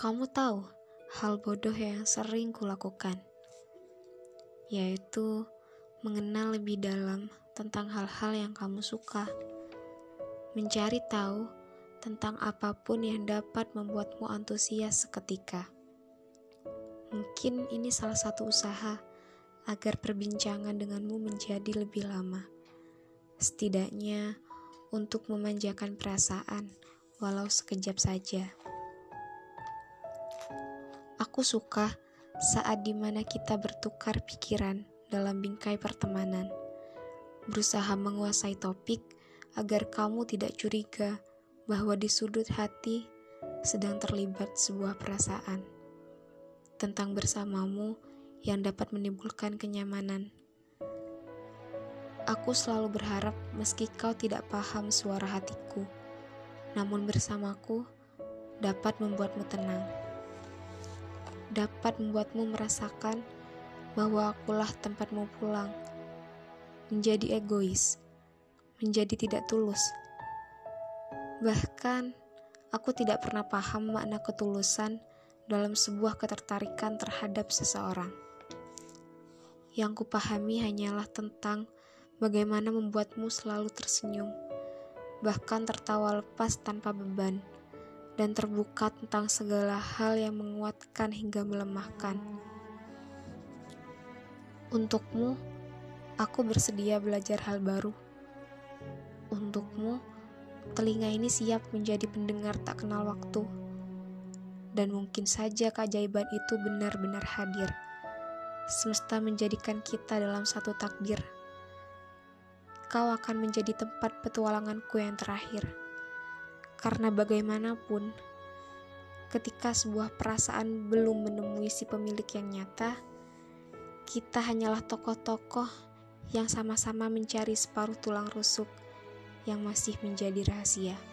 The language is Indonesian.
Kamu tahu hal bodoh yang sering kulakukan, yaitu mengenal lebih dalam tentang hal-hal yang kamu suka, mencari tahu tentang apa pun yang dapat membuatmu antusias seketika. Mungkin ini salah satu usaha agar perbincangan denganmu menjadi lebih lama. Setidaknya untuk memanjakan perasaan, walau sekejap saja. Aku suka saat di mana kita bertukar pikiran dalam bingkai pertemanan, berusaha menguasai topik agar kamu tidak curiga bahwa di sudut hati sedang terlibat sebuah perasaan. Tentang bersamamu yang dapat menimbulkan kenyamanan. Aku selalu berharap meski kau tidak paham suara hatiku, namun bersamaku dapat membuatmu tenang dapat membuatmu merasakan bahwa akulah tempatmu pulang. Menjadi egois, menjadi tidak tulus. Bahkan, aku tidak pernah paham makna ketulusan dalam sebuah ketertarikan terhadap seseorang. Yang kupahami hanyalah tentang bagaimana membuatmu selalu tersenyum, bahkan tertawa lepas tanpa beban dan terbuka tentang segala hal yang menguatkan hingga melemahkan. Untukmu, aku bersedia belajar hal baru. Untukmu, telinga ini siap menjadi pendengar tak kenal waktu. Dan mungkin saja keajaiban itu benar-benar hadir. Semesta menjadikan kita dalam satu takdir. Kau akan menjadi tempat petualanganku yang terakhir. Karena bagaimanapun, ketika sebuah perasaan belum menemui si pemilik yang nyata, kita hanyalah tokoh-tokoh yang sama-sama mencari separuh tulang rusuk yang masih menjadi rahasia.